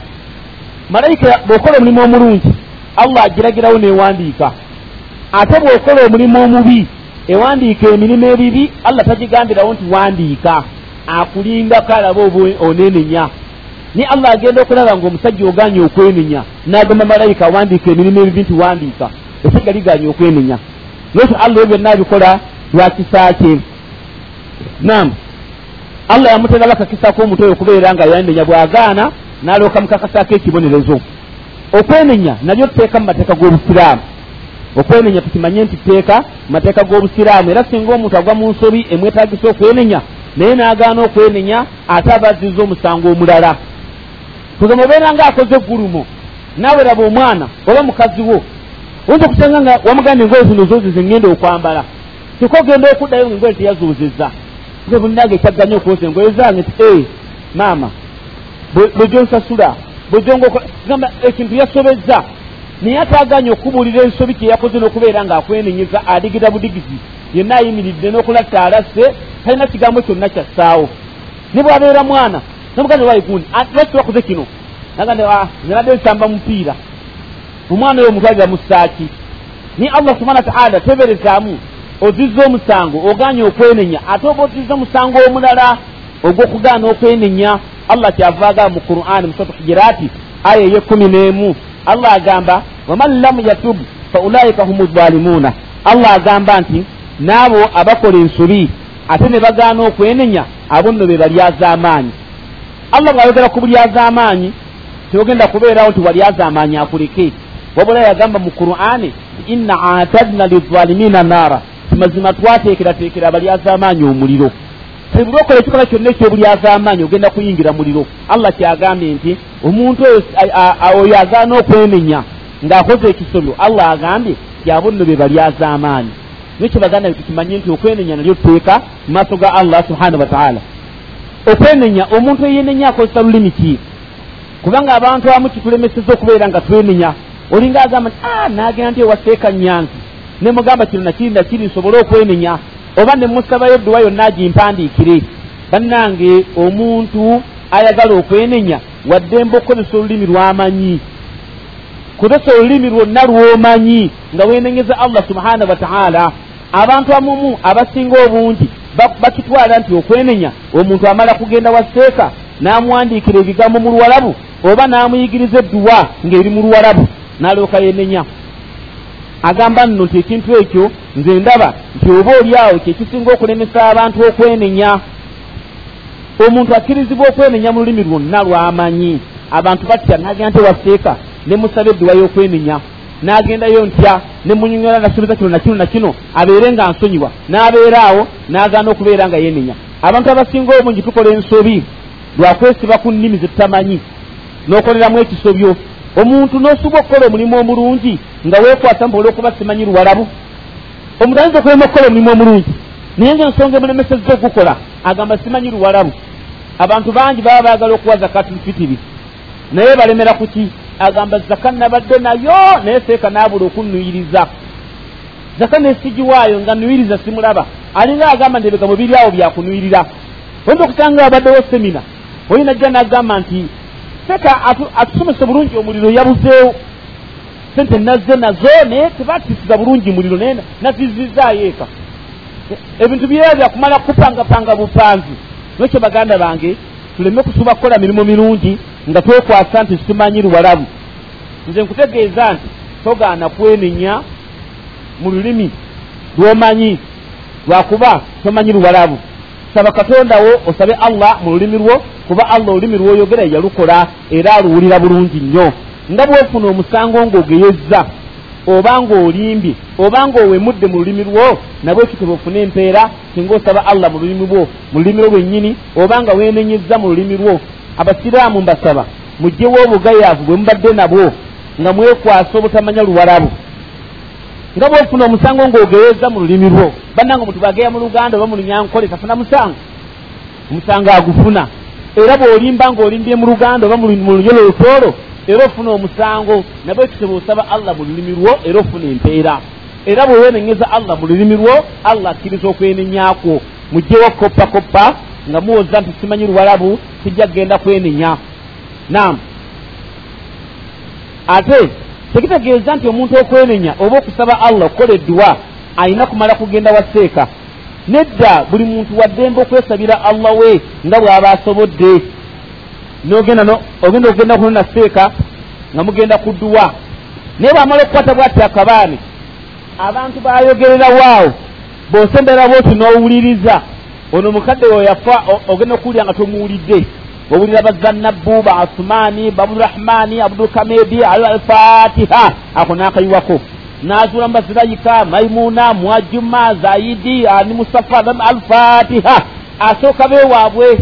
malayika bw'okola omulimu omulungi allah agiragirawo newandiika. Ate bw'okola omulimu omubi ewandiika emirimu ebibi allah tagigambirawo nti wandiika. Akulindako alaba onenenya ni allah agenda okulaba ngaomusajja oganye okwenenya n'agamba malayika awandiika emirimu ebibi nti wandiika. Esiga liganye okwenenya. Nekyo allah ebyo byonna abikola lwakisa kye. Nam allah yamuteera bakakisako omutwe oyo okubeera nga yanenya bw'agaana n'alooka mukakasako ekibonerezo okwenenya nabyo tuteeka mu mateeka g'obusiraamu okwenenya tukimanye nti teeka mateeka g'obusiraamu. Era singa omuntu agwa mu nsobi emwetagisa okwenenya naye n'agaana okwenenya ate aba azizza omusango omulala. Kugamba obeera nga akoze eggulumo naawe raba omwana oba mukazi wo oyinza okusanga nga wamugambye engoye zino zozize ngenda okwambala. Kiko ogenda okuddayo ngaengoye teyazoozezza. Nze bulinage ekyagganya okwoza engoye zange ti e maama bwegyonsasula bwegyongamba ekintu yasobezza naye ataganye okubuulira ensobi kyeyakoze n'okubeera ng'akwenenyeza adigida budigizi. Yenna ayimiridde n'okulatta alasse talina kigambo kyonna kyassaawo ne bwabeera mwana namuganda waigundi lwaki wakoze kino? Naganda nabadde nsamba mupiira. Omwana oyo omutwalira mu saaki ni allah subhana wataala teberezaamu ozizza omusango oganye okwenenya ate oba ozizza omusango omulala ogw'okugaana okwenenya allah kyava agamba mu qur'ani musatu hijiraati aya ey'ekkumi n'emu allah agamba waman lam yatub fa ulaika humu zalimuuna allah agamba nti n'abo abakola ensobi ate ne bagaana okwenenya abo nno be balyaz'amaanyi allah bw'ayogera ku bulyaz'amaanyi teyogenda kubeerawo nti walyaz'amaanyi akuleke. Wabula yagamba mu qur'ani inna atadna lizalimina naara. Mazima twateekerateekera abalyaz'amaanyi omuliro. Buli okola ekikola kyonna ekyobulyaz'amaanyi ogenda kuyingira muliro. Allah kyagambye nti omuntu oyo agaana okwenenya ng'akoze ekisobyo allah agambye yabo nno be balyaz'amaanyi nekyo baganda tukimanye nti okwenenya nalyo tteeka mu maaso ga allah subhanahu wataala okwenenya omuntu eyenenya akozesa lulimi ki? Kubanga abantu abamu kitulemeseza okubeera nga twenenya olinga agamba nti a nagenda nti ewaseeka nyanzi nemugamba kino nakiri nakiri nsobole okwenenya oba ne musabayo edduwa yonna agimpandiikire bannange omuntu ayagala okwenenya waddembe okukozesa olulimi lwamanyi. Kozesa olulimi lwonna lwomanyi nga wenenyeza allah subhanahu wataala abantu amumu abasinga obungi bakitwala nti okwenenya omuntu amala kugenda waseeka n'amuwandiikira ebigambo mu luwalabu oba n'amuyigiriza edduwa ng'eri mu luwalabu n'alyoka yenenya. Agamba nno nti ekintu ekyo nze ndaba nti oba oli awo kyekisinga okulemesa abantu okwenenya omuntu akkirizibwa okwenenya mu lulimi lwonna lwamanyi. Abantu batya n'agenda nti waseeka ne musaba edduwa y'okwenenya. N'agendayo ntya ne munyonyola nasuubiza kino nakino nakino abeere nga nsonyiwa. N'abeera awo n'agaana okubeera nga yenenya. Abantu abasinga obungi tukola ensobi lwakwesiba ku nnimi zetutamanyi n'okoleramu ekisobyo. Omuntu n'osuba okukola omulimu omulungi nga weekwasa mbu olwokuba simanyi luwalabu. Omuntu ayinza okulema okukola omulimu omulungi naye ngaensonga emulemesezza okukola agamba simanyi luwalabu. Abantu bangi baba baagala okuwa zakatulfitiri naye balemera ku ki? Agamba zaka nabadde nayo naye seeka naabula okunnuyiriza zaka nesigiwaayo nga nuyiriza simulaba. Alinga agamba ndebega mu biri awo byakunuyirira oyinza okusanga abaddewo semina oyina jja nagamba nti seeka atusomesa bulungi omuliro yabuzeewo. Sente nazze nazo naye tebatisiza bulungi muliro naye nazizizaayo eka ebintu byera byakumala kupangapanga bupanzi. Nekyo baganda bange tuleme kusuba kukola mirimu mirungi nga twekwasa nti simanyi luwalabu nze nkutegeeza nti togaana kwenenya mu lulimi lwomanyi lwakuba tomanyi luwalabu saba katondawo osabe allah mu lulimi lwo kuba allah olulimi lwoyogera yalukola era aluwulira bulungi nnyo. Nga bwofuna omusango ng'ogeyezza oba ng'olimbye oba ng'owemudde mu lulimi lwo nabwe kitwe bwofuna empeera singa osaba allah mu lulimi lwo mu lulimi lwo lwennyini oba nga weenenyezza mu lulimi lwo. Abasiraamu mbasaba mugjewo obugayaavu bwe mubadde nabwo nga mwekwasa obutamanya luwalabu. Nga bwofuna omusango ng'ogeyeza mu lulimi lwo bannanga omuntu bwageya mu luganda oba mu lunyankole tafuna musango. Omusango agufuna. Era bw'olimba ng'olimbye mu luganda oba mu lunyolo lutoolo era ofuna omusango nabwe kitebe osaba allah mu lulimi lwo era ofuna empeera. Era bwe weenenyeza allah mu lulimi lwo allah akkiriza okwenenyakwo mugjewo koppa koppa nga muwoza nti simanyi luwalabu sijja kgenda kwenenya. Nam ate tekitegeeza nti omuntu okwenenya oba okusaba allah okukola edduwa ayina kumala kugenda waseeka nedda buli muntu waddembe okwesabira allah we nga bw'aba asobodde nogenda ogenda okugenda kunona seeka nga mugenda ku dduwa. Naye bwamala okukwata bwati akabaane abantu bayogererawoawo bw'osembera bwoti n'owuliriza ono mukadde we yafa ogenda okuwulira nga tomuwulidde. Owulira bazannabbu ba asumani babdurahmani abdulkamedi al alfatiha ako n'akayiwako. N'azuula mu bazirayika maimuna mwajuma zaidi ani musafa alfatiha. Asooka beewaabwe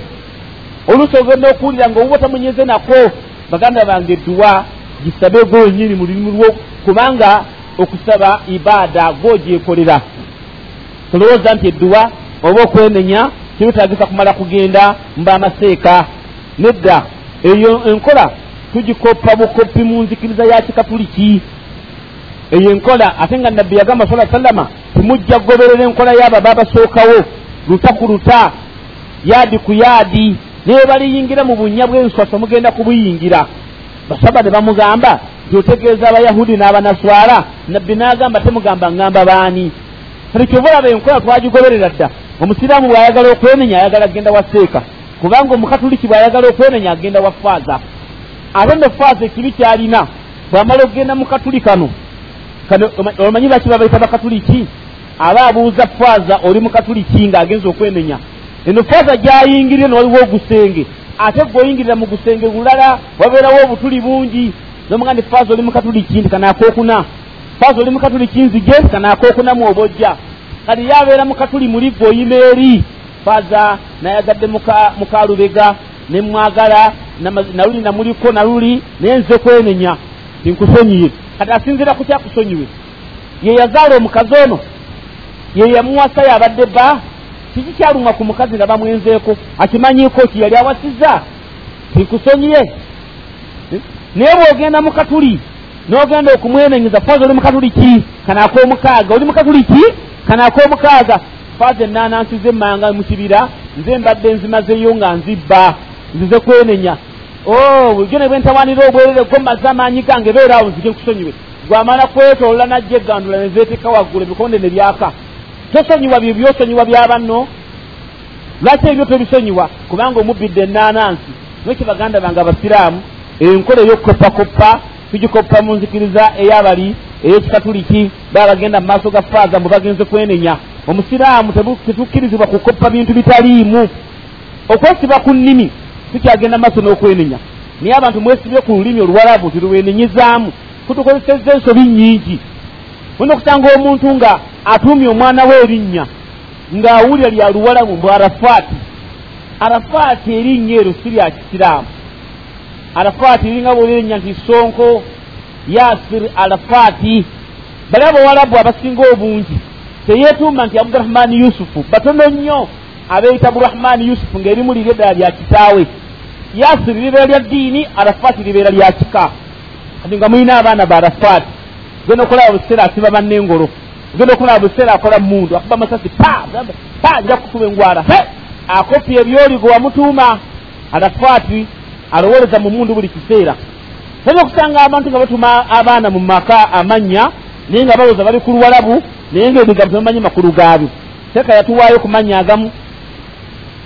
oluusi ogenda okuwulira ngaobuba tamunyeze nako baganda bange edduwa gisabe gwenyini mu lulimi lwo kubanga okusaba ibaada gwogyekolera tolowooza nti edduwa oba okwenenya kibetagisa kumala kugenda mba amaseeka. Nedda eyo enkola tugikoppa bukoppi mu nzikiriza ya kikatuliki. Eyo enkola ate nga nabbi yagamba sala sallama timujja kugoberera enkola y'abo babasookawo luta ku luta yaadi ku yaadi naye baliyingira mu bunnya bw'enswasa mugenda kubuyingira. Basaba ne bamugamba nti otegeeza abayahudi n'abanaswala nabbi n'agamba temugamba ngamba baani? Kati kyova olaba enkola twagigoberera dda. Omusiraamu bw'ayagala okwenenya ayagala agenda wa seeka kubanga omukatuliki bw'ayagala okwenenya agenda wa faaza ate ne faaza ekibi kyalina bw'amala okugenda mu katuli kano. Omanyi baki babaita bakatuliki aba abuuza faaza oli mukatuliki ng'agenza okwenenya eno faaza gyayingirire ne waliwo ogusenge. Ate gweoyingirira mu gusenge bulala wabeerawo obutuli bungi. Nomuga ndi faaza oli mukatuliki nti kanaakokuna faaza oli mukatuliki nzige nti kanaakokunamu obojja? Kati yabeera mukatuli muli gweoyima eri. Faaza nayagadde mukalubega nemwagala naluli namuliko naluli naye nze kwenenya tinkusonyiye kati asinzira ku kyakusonyiwe ye yazaala omukazi ono. Ye yamuwasa yabadde bba kiki kyalumwa ku mukazi nga bamwenzeeko akimanyiiko ki yali awasiza? Tinkusonyiye naye bw'ogenda mu katuli n'ogenda okumwenenyeza faaza oli mukatuli ki? Kanaak'omukaaga oli mukatuli ki? Kanaak'omukaaga faaza ennaanansi zemmanga mu kibira nze mbadde nzimazeyo nga nzibba nzize kwenenya. O bulijjo ne bwentawanira obwerere go mazze amaanyi gange beeraawo nzike nkusonyiwe gwamala kwetolola najja eggandula ne zeetekka waggulu ebikonde ne byaka tosonyiwa byo byosonyiwa byabanno lwaki ebyo tobisonyiwa kubanga omubbidde ennaanansi nekyo baganda bange abasiraamu? Enkola ey'okukoppakoppa tugikoppa mu nzikiriza ey'abali ey'ekikatuliki. Baba bagenda mu maaso ga faaza mbu bagenze kwenenya. Omusiraamu tetukkirizibwa kukoppa bintu bitaliimu. Okwesiba ku nnimi tukyagenda maaso n'okwenenya. Naye abantu mwesibye ku lulimi oluwalabu nti lwenenyezaamu kutukozesezza ensobi nnyingi olina okusanga omuntu nga atuumye omwana we erinnya ng'awulira lya luwalabu mbu arafaati arafaati erinnya eryo si lya kisiraamu. Arafaati eringa bwoli erinnya nti sonko yasir arafaati bali abawalabu abasinga obungi teyeetuuma nti abdurahmaani yusufu batono nnyo abeeyita abdurahmaani yusufu ng'erimu liri eddala lya kitaawe. Yasir libeera lya ddiini arafaati libeera lya kika. Kati nga mulina abaana ba arafaati genda okulaba buseera asiba bannengolo genda okulaba buseera akola mundu akuba amasasi pa pa nja kukuba engwara he! Akopi ebyoligo wamutuuma arafaati alowooleza mu mundu buli kiseera. Tayina okusanga abantu nga batuma abaana mu maka amannya naye nga balowooza bali ku luwalabu naye ngaebigambo temumanyi makulu gaabyo teeka yatuwaayo ku mannya agamu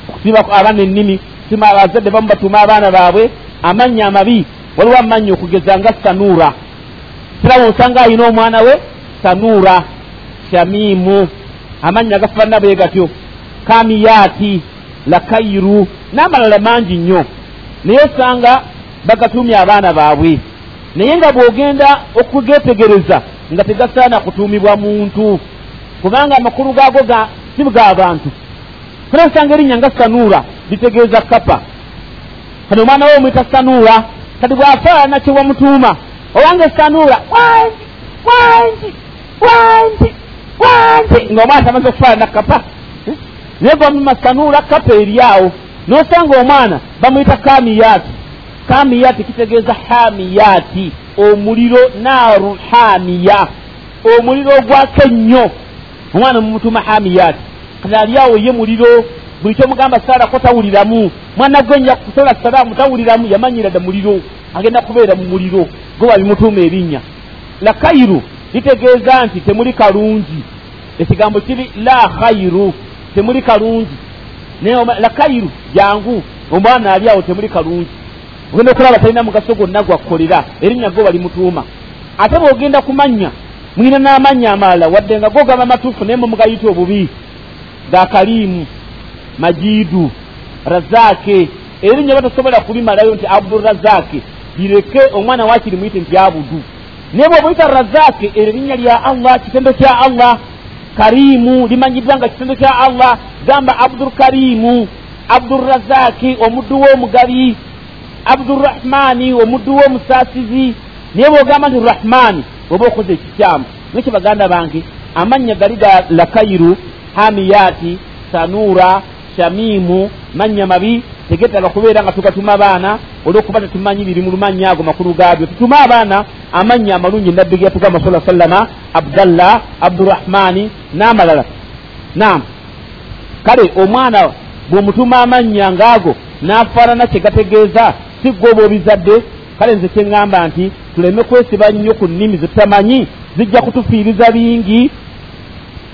okusiba abaana ennimi sima abazadde bamu batuma abaana baabwe amannya amabi waliwo amannya okugeza nga sanuura siraba osanga ayina omwana we sanuura shamiimu amannya gafaanana bwe gatyo. Kamiyaati lakairu n'amalala mangi nnyo. Naye osanga bagatumya abaana baabwe. Naye nga bw'ogenda okugetegereza nga tegasaana kutuumibwa muntu kubanga amakulu gaago ga si g'abantu kale osanga erinnya nga sanuura litegeeza kapa kati omwana we omwita sanuura kati bw'afaanana kye wamutuuma owange sanuura wangi wangi wangi wangi ng'omwana tamaze okufaanana kapa naye gwamuma sanuura kapa eri awo n'osanga omwana bamuyita kamiyaati kamiyaati kitegeeza hamiyaati omuliro naaru hamiya. Omuliro ogwako ennyo omwana mumutuma hamiyaati kati ali awo ye muliro buli kyomugamba saarako tawuliramu mwana gwe nja kusola salaamu tawuliramu yamanyira dda muliro agenda kubeera mu muliro gwe babimutuuma erinnya. Lakairu litegeeza nti temuli kalungi. Ekigambo kiri la khairu temuli kalungi. Naye lakairu jangu omwana ali awo temuli kalungi. Ogenda okulaba talina mugaso gwonna gwakkolera erinnya gwe balimutuuma. Ate bw'ogenda ku mannya mwina n'amannya amalala wadde nga gogaba matuufu naye mumugayita obubi ga kaliimu majiidu razaake erinnya batasobola kulimalayo nti abdurazake lireke omwana wakiri muyite nti abudu. Naye bw'obuyita razaake eryo erinnya lya allah kitendo kya allah kariimu limanyiddwa nga kitendo kya allah gamba abdulkariimu abdurazaki omuddu w'omugabi abdurahmani omuddu w'omusaasizi. Naye bw'ogamba nti rahmani oba okoze ekikyamu nekyo baganda bange amannya gali ga lakairu hamiyaati sanuura shamiimu mannya mabi tegetaaga kubeera nga tugatuma baana olwokuba tetumanyi biri mu lumannya ago makulu gaabyo. Tutuma abaana amannya amalungi nabbi ge yatugamba sala sallama abdallah abdurahmani n'amalala naam. Kale omwana bw'omutuma amannya ngaago n'afaanana kye gategeeza si gwe oba obizadde? Kale nze kyeŋŋamba nti tuleme kwesiba nnyo ku nnimi ze tutamanyi zijja kutufiiriza bingi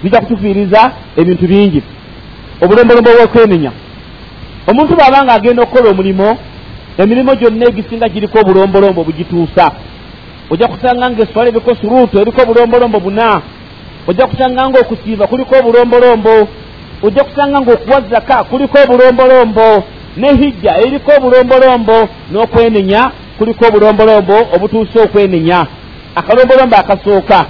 zijja kutufiiriza ebintu bingi. Obulombolombo bw'okwenenya omuntu bw'aba nga agenda okukola omulimu emirimu gyonna egisinga giriko obulombolombo bugituusa. Ojja kusanga nga eswala eriko suruutu eriko obulombolombo buna. Ojja kusanga nga okusiiba kuliko obulombolombo. Ojja kusanga nga okuwa zaka kuliko obulombolombo. Ne hijja eriko obulombolombo n'okwenenya kuliko obulombolombo obutuuse okwenenya. Akalombolombo akasooka.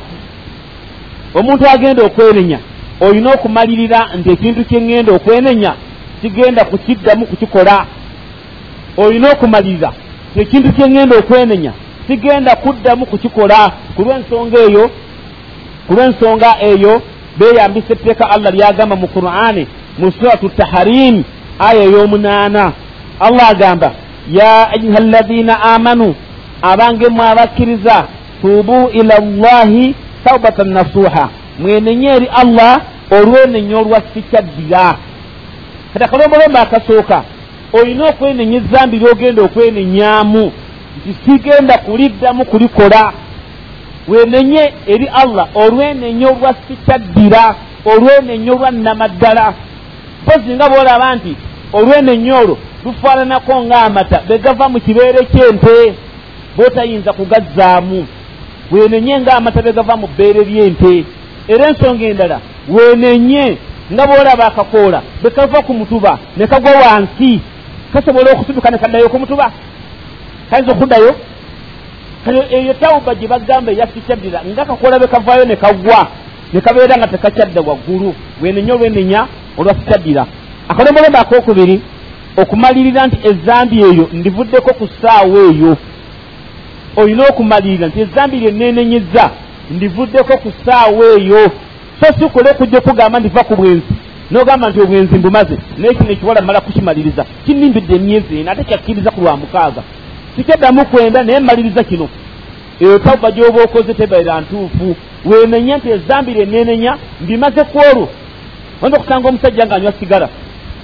Omuntu agenda okwenenya olina okumalirira nti ekintu kyeŋŋenda okwenenya kigenda kukiddamu kukikola. Olina okumalirira nti ekintu kyeŋŋenda okwenenya kigenda kuddamu kukikola. Ku lw'ensonga eyo ku lw'ensonga eyo beeyambisa etteeka allah lyagamba mu qur'ani mu suratu taharimu aya ey'omunaana. Allah agamba ya ayuha alladina amanu abange mwe abakkiriza tuubu ila llahi taubatan nasuha mwenenye eri allah olwenenya olwa sikyaddira kati akalombolombo akasooka olina okwenenya ezambi lyogenda okwenenyaamu nti sigenda kuliddamu kulikola. Wenenye eri allah olwenenya olwa sikyaddira olwenenya olwa nnamaddala. Mpozi nga boolaba nti olwenenya olwo lufaananako ng'amata begava mu kibeere ky'ente bootayinza kugazzaamu. Wenenye ng'amata begava mu bbeere ly'ente era ensonga endala wenenye nga boolaba akakoola bekava ku mutuba ne kagwa wansi. Kasobola okusituka ne kaddayo ku mutuba. Kayinza okuddayo? Eyo tawuba gye bagamba eyasikyaddira nga kakoola bekavaayo ne kagwa ne kabeera nga tekakyadda waggulu. Wenenya olwenenya olwa sikyaddira akalombolombo akokubiri okumalirira nti ezambi eyo ndivuddeko ku ssaawa eyo. Olina okumalirira nti ezambi lyeneenenyeza ndivuddeko ku ssaawa eyo so si kole okujja okugamba ndiva ku bwenzi. Nogamba nti obwenzi mbumaze. Naye kino ekiwala mmala kukimaliriza. Kinnimbidde emyezi ena ate kyakkiriza ku lwa mukaaga. Sikyaddamu kwenda naye mmaliriza kino. Eyo tawuba gyoba okoze tebaera ntuufu. Wenenya nti ezambi lyeneenenya mbimaze ku olwo. Oyinza okusanga omusajja ng'anywa sigala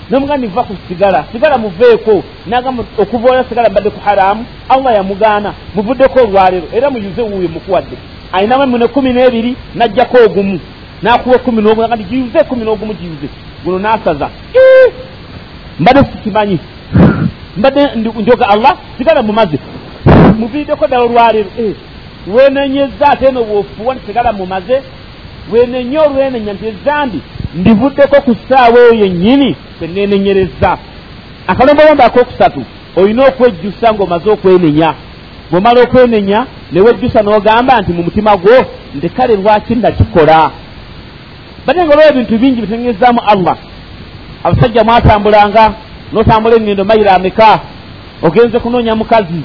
nomuga niva ku sigala sigala muveeko. Nagamba okuva ola sigala mbadde ku haramu allah yamugaana. Muvuddeko olwaleero. Era muyuze wuuyo mukuwadde. Ayinamu emune kumi n'ebiri najjako ogumu nakuwa ekumi n'omu nagandi giyuze ekumi n'ogumu giyuze guno nasaza mbadde sikimanyi. Mbadde njoga allah sigala mumaze. Muviiddeko ddala olwaleero wenenyeza ate eno bwofuwa nti sigala mumaze? Wenenye olwenenya nti ezambi ndivuddeko ku ssaawa eyo yennyini kweneenenyereza akalombolombo akokusatu olina okwejjusa ng'omaze okwenenya. Bw'omala okwenenya newejjusa n'ogamba nti mu mutima gwo nti kale lwaki nakikola bate nga olwo ebintu bingi bitegeezaamu allah. Abasajja mwatambulanga n'otambula engendo mayiro ameka ogenze kunoonya mukazi.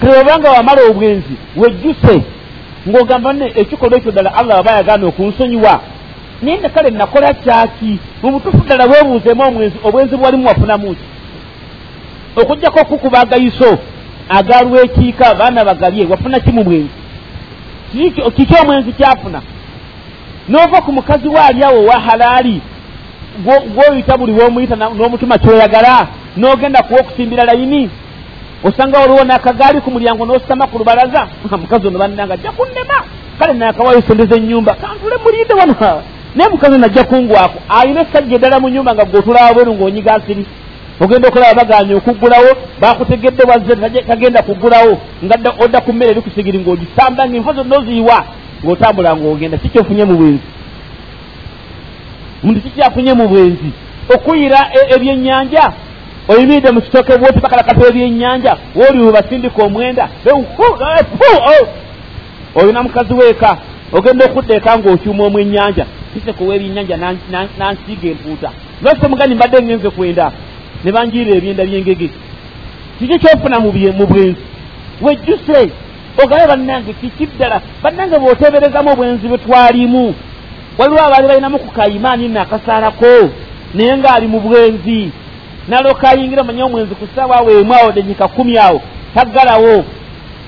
Kale obanga wamala obwenzi wejjuse. Ng'ogamba ne ekikolwa ekyo ddala allah aba yagaana okunsonyiwa. Naye ne kale nakola kyaki? Mu butuufu ddala weebuuzeemu omwenzi obwenzi bwalimu wafunamu ki? Okugjako okukuba agayiso agalwekiika abaana bagalye wafuna ki mu bwenzi? Kiki omwenzi kyafuna n'ova ku mukazi waali awo owa halaali gw'oyita buli w'omuyita n'omutuma kyeyagala n'ogenda kuwa okusimbira layini osanga waliwo n'akagaali ku mulyango n'ositama ku lubalaza mukazi ono bannanga ajja kunnema! Kale naakawayo sente z'ennyumba kantule mulinde wano! Naye mukazi ono ajja kungwako ayina essajja eddala mu nyumba nga gweotulaba bweru ng'onyiga asiri. Ogenda okulaba baganye okuggulawo bakutegedde wazze tagenda kuggulawo nga odda ku mmere eri ku sigiri ng'ogisamba nga enfa zonna oziyiwa ng'otambula ng'ogenda si kyofunye mu bwenzi. Muntu kikyafunye mu bwenzi. Okuyira ebyennyanja oyimiridde mu kitooke bwoti bakalakasa ebyennyanja wooli webasindika omwenda olina mukazi weeka ogenda okudda eka ng'okyuma omwennyanja. Kisekuwa ebyennyanja nansiiga empuuta. Lwase mugani mbadde ngenze kwenda? Ne banjiira ebyenda byengege. Kiki kyofuna mu bwenzi? Wejjuse ogabe bannange kiki ddala bannange bw'oteeberezamu obwenzi bwe twalimu waliwo abaali balinamu ku kayimaani nno akasaalako naye ng'ali mu bwenzi. Nalyoka ayingira manye omwenzi ku ssaawa awo emu awo denyika kumi awo taggalawo.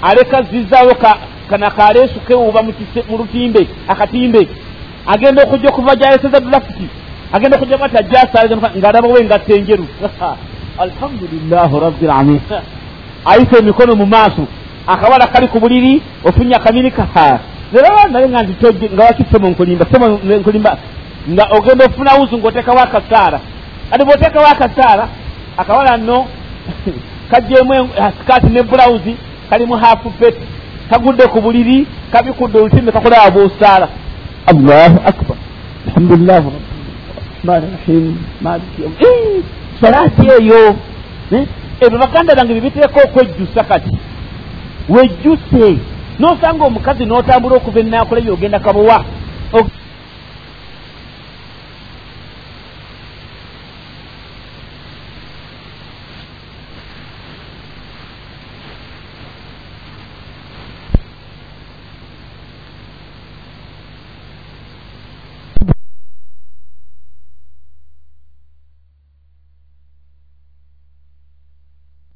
Aleka zizzaawo kanakaleesu kewuuba mu lutimbe akatimbe. Agenda okujja okuva gyaleseza dulafuti agenda okujja bati ajja asaaliza ng'alabawo engatta enjeru. Alhamdulillahi rabbilalamin ayisa emikono mu maaso akawala kali ku buliri ofunye akamini kaha lero naye nga nti nga wakisemo nkulimba? Semo nkulimba nga ogenda ofuna wuzu ng'oteekawo akasaara ati bw'oteekawo akasaara akawala nno kagyemu sikaati ne bulawuzi kalimu haafu peti kagudde ku buliri kabikudde olutimbe kakulaba bw'osaala. Allahu akbar. Alhamdulilah rahim maliki salaati eyo. Ebyo baganda bange bibiteeka okwejjusa kati wejjuse nosanga omukazi n'otambula okuva enaakola yogenda kabowa.